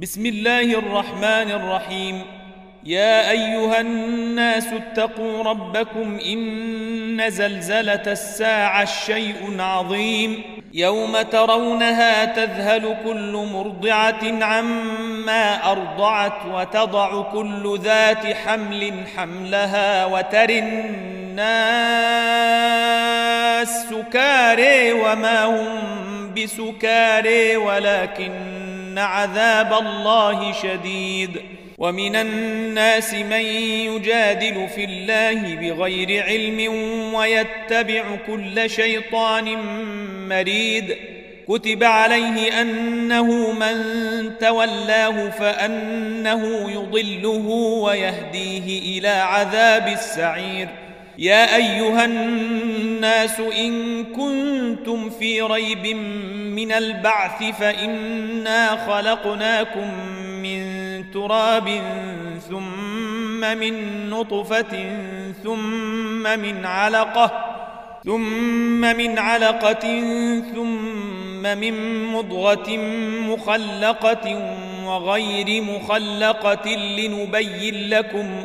بسم الله الرحمن الرحيم. يا أيها الناس اتقوا ربكم إن زلزلة الساعة شيء عظيم. يوم ترونها تذهل كل مرضعة عما أرضعت وتضع كل ذات حمل حملها وتر الناس سكاري وما هم بسكاري ولكن عذاب الله شديد ومن الناس من يجادل في الله بغير علم ويتبع كل شيطان مريد كتب عليه انه من تولاه فانه يضله ويهديه إلى عذاب السعير يا أيها الناس إن كنتم في ريب من البعث فإنا خلقناكم من تراب ثم من نطفة ثم من علقة ثم من علقة ثم من مضغة مخلقة وغير مخلقة لنبين لكم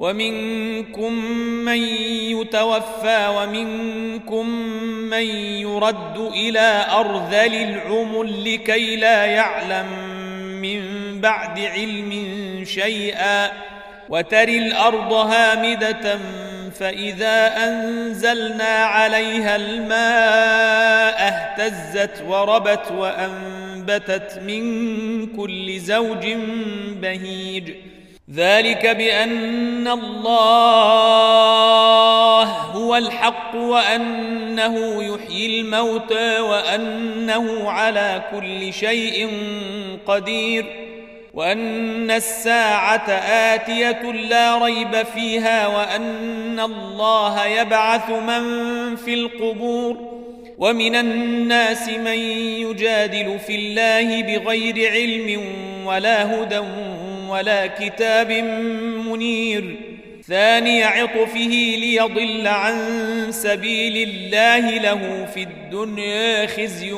ومنكم من يتوفى ومنكم من يرد إلى أرذل العمر لكي لا يعلم من بعد علم شيئا وتري الأرض هامدة فإذا أنزلنا عليها الماء اهتزت وربت وأنبتت من كل زوج بهيج ذلك بأن الله هو الحق وأنه يحيي الموتى وأنه على كل شيء قدير وأن الساعة آتية لا ريب فيها وأن الله يبعث من في القبور ومن الناس من يجادل في الله بغير علم ولا هدى ولا كتاب منير. ثاني عطفه ليضل عن سبيل الله له في الدنيا خزي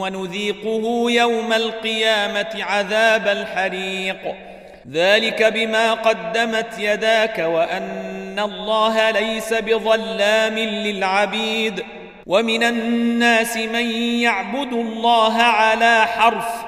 ونذيقه يوم القيامة عذاب الحريق. ذلك بما قدمت يداك وأن الله ليس بظلام للعبيد. ومن الناس من يعبد الله على حرف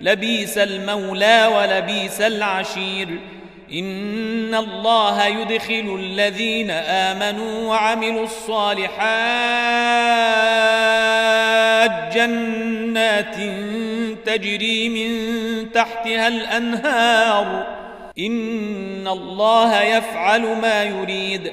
لبيس المولى ولبيس العشير. إن الله يدخل الذين آمنوا وعملوا الصالحات جنات تجري من تحتها الأنهار. إن الله يفعل ما يريد.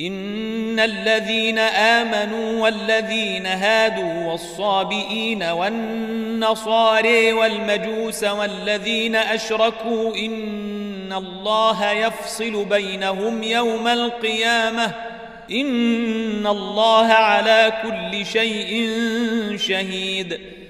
إن الذين آمنوا والذين هادوا والصابئين والنصاري والمجوس والذين أشركوا إن الله يفصل بينهم يوم القيامة إن الله على كل شيء شهيد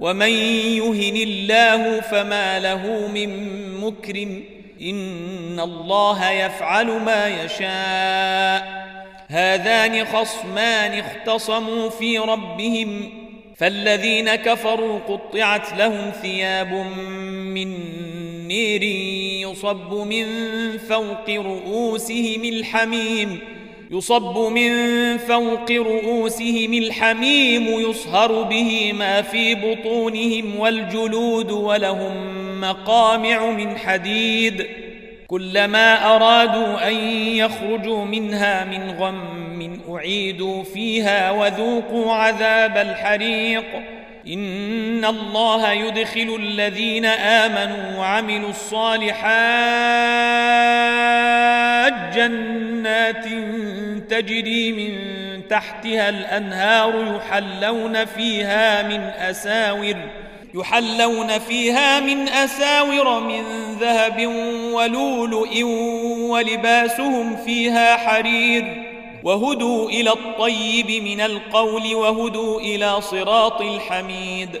ومن يهن الله فما له من مكرم إن الله يفعل ما يشاء. هذان خصمان اختصموا في ربهم فالذين كفروا قطعت لهم ثياب من نير يصب من فوق رؤوسهم الحميم. يصب من فوق رؤوسهم الحميم يصهر به ما في بطونهم والجلود ولهم مقامع من حديد. كلما أرادوا أن يخرجوا منها من غم أعيدوا فيها وذوقوا عذاب الحريق. إن الله يدخل الذين آمنوا وعملوا الصالحات جنات تجري من تحتها الأنهار يحلون فيها من أساور يحلون فيها من أساور من ذهب ولؤلؤ ولباسهم فيها حرير. وهدوا إلى الطيب من القول وهدوا إلى صراط الحميد.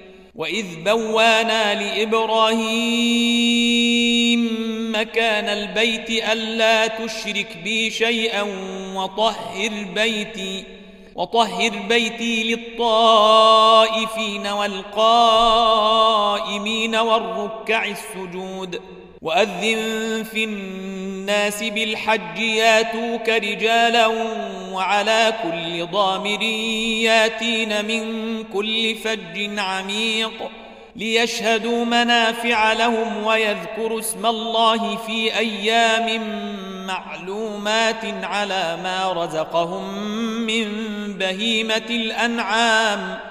وإذ بوانا لإبراهيم مكان البيت ألا تشرك بي شيئا وطهر بيتي وطهر بيتي للطائفين والقائمين والركع السجود وأذن في الناس بالحج ياتوك رجالا وعلى كل ضامر ياتين من كل فج عميق ليشهدوا منافع لهم ويذكروا اسم الله في أيام معلومات على ما رزقهم من بهيمة الأنعام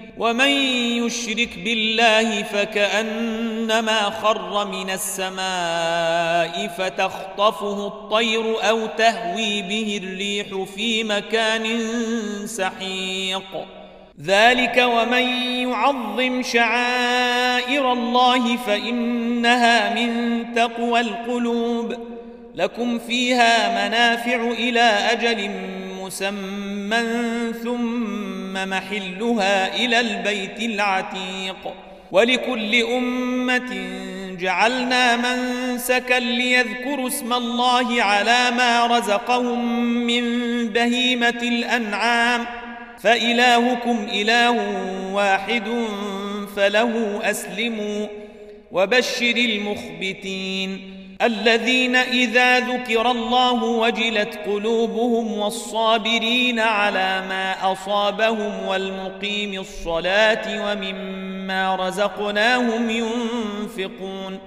ومن يشرك بالله فكأنما خر من السماء فتخطفه الطير أو تهوي به الريح في مكان سحيق. ذلك ومن يعظم شعائر الله فإنها من تقوى القلوب. لكم فيها منافع إلى أجل مسمى ثم محلها إلى البيت العتيق. ولكل أمة جعلنا منسكا ليذكروا اسم الله على ما رزقهم من بهيمة الأنعام. فإلهكم إله واحد فله أسلموا. وبشر المخبتين. الذين إذا ذكر الله وجلت قلوبهم والصابرين على ما أصابهم والمقيم الصلاة ومما رزقناهم ينفقون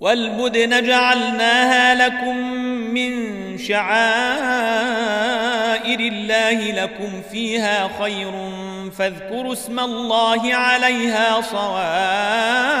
والبدن جعلناها لكم من شعائر الله لكم فيها خير فاذكروا اسم الله عليها صواف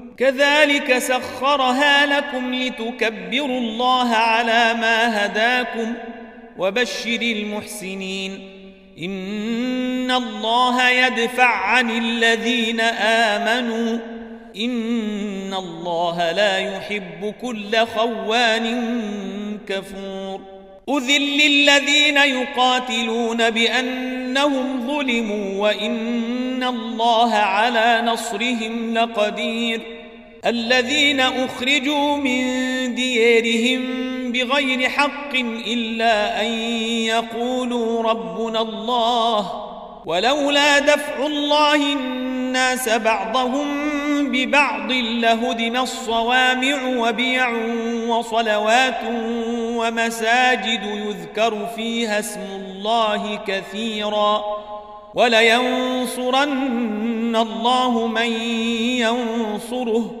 كذلك سخرها لكم لتكبروا الله على ما هداكم وبشر المحسنين. إن الله يدفع عن الذين آمنوا. إن الله لا يحب كل خوان كفور. أذل للذين يقاتلون بأنهم ظلموا وإن الله على نصرهم لقدير. الذين أخرجوا من ديارهم بغير حق إلا أن يقولوا ربنا الله ولولا دفع الله الناس بعضهم ببعض لهدم الصوامع وبيع وصلوات ومساجد يذكر فيها اسم الله كثيرا ولينصرن الله من ينصره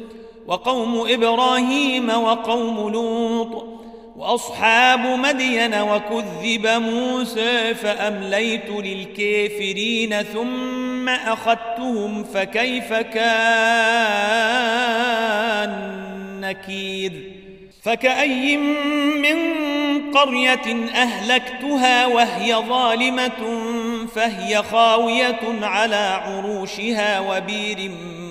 وقوم إبراهيم وقوم لوط وأصحاب مدين وكذب موسى فأمليت للكافرين ثم أخذتهم فكيف كان نكير فكأي من قرية أهلكتها وهي ظالمة فهي خاوية على عروشها وبير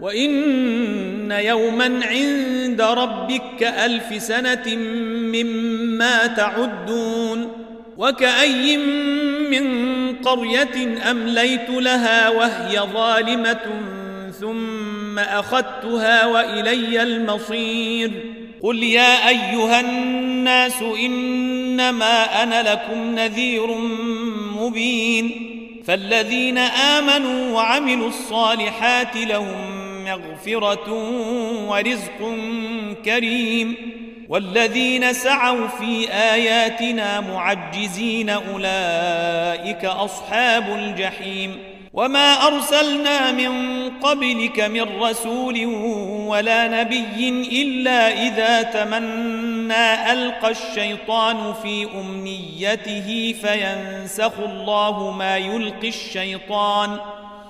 وإن يوما عند ربك كألف سنة مما تعدون وكأي من قرية أمليت لها وهي ظالمة ثم أخذتها وإلي المصير قل يا أيها الناس إنما أنا لكم نذير مبين فالذين آمنوا وعملوا الصالحات لهم مغفرة ورزق كريم. والذين سعوا في آياتنا معجزين أولئك أصحاب الجحيم. وما أرسلنا من قبلك من رسول ولا نبي إلا إذا تمنى ألقى الشيطان في أمنيته فينسخ الله ما يلقي الشيطان ۖ.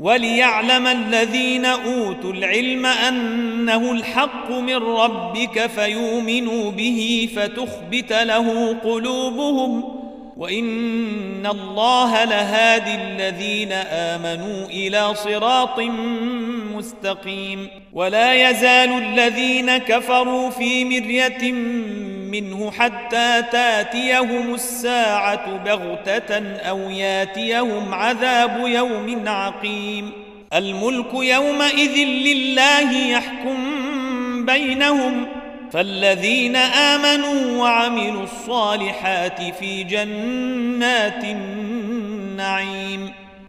وليعلم الذين أوتوا العلم أنه الحق من ربك فيؤمنوا به فتخبت له قلوبهم وإن الله لهادي الذين آمنوا إلى صراط مستقيم ولا يزال الذين كفروا في مرية منه حتى تاتيهم الساعة بغتة أو ياتيهم عذاب يوم عقيم. الملك يومئذ لله يحكم بينهم. فالذين آمنوا وعملوا الصالحات في جنات النعيم.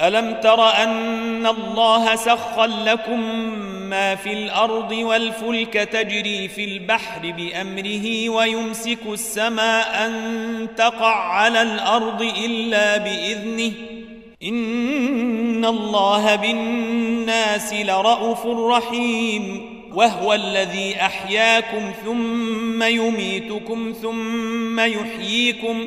ألم تر أن الله سخر لكم ما في الأرض والفلك تجري في البحر بأمره ويمسك السماء أن تقع على الأرض إلا بإذنه؟ إن الله بالناس لرءوف رحيم. وهو الذي أحياكم ثم يميتكم ثم يحييكم.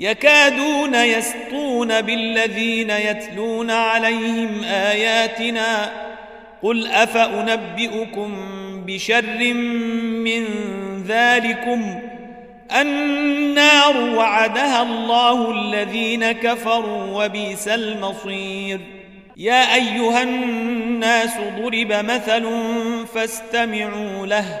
يكادون يسطون بالذين يتلون عليهم آياتنا قل أفأنبئكم بشر من ذلكم النار وعدها الله الذين كفروا وبئس المصير يا أيها الناس ضرب مثل فاستمعوا له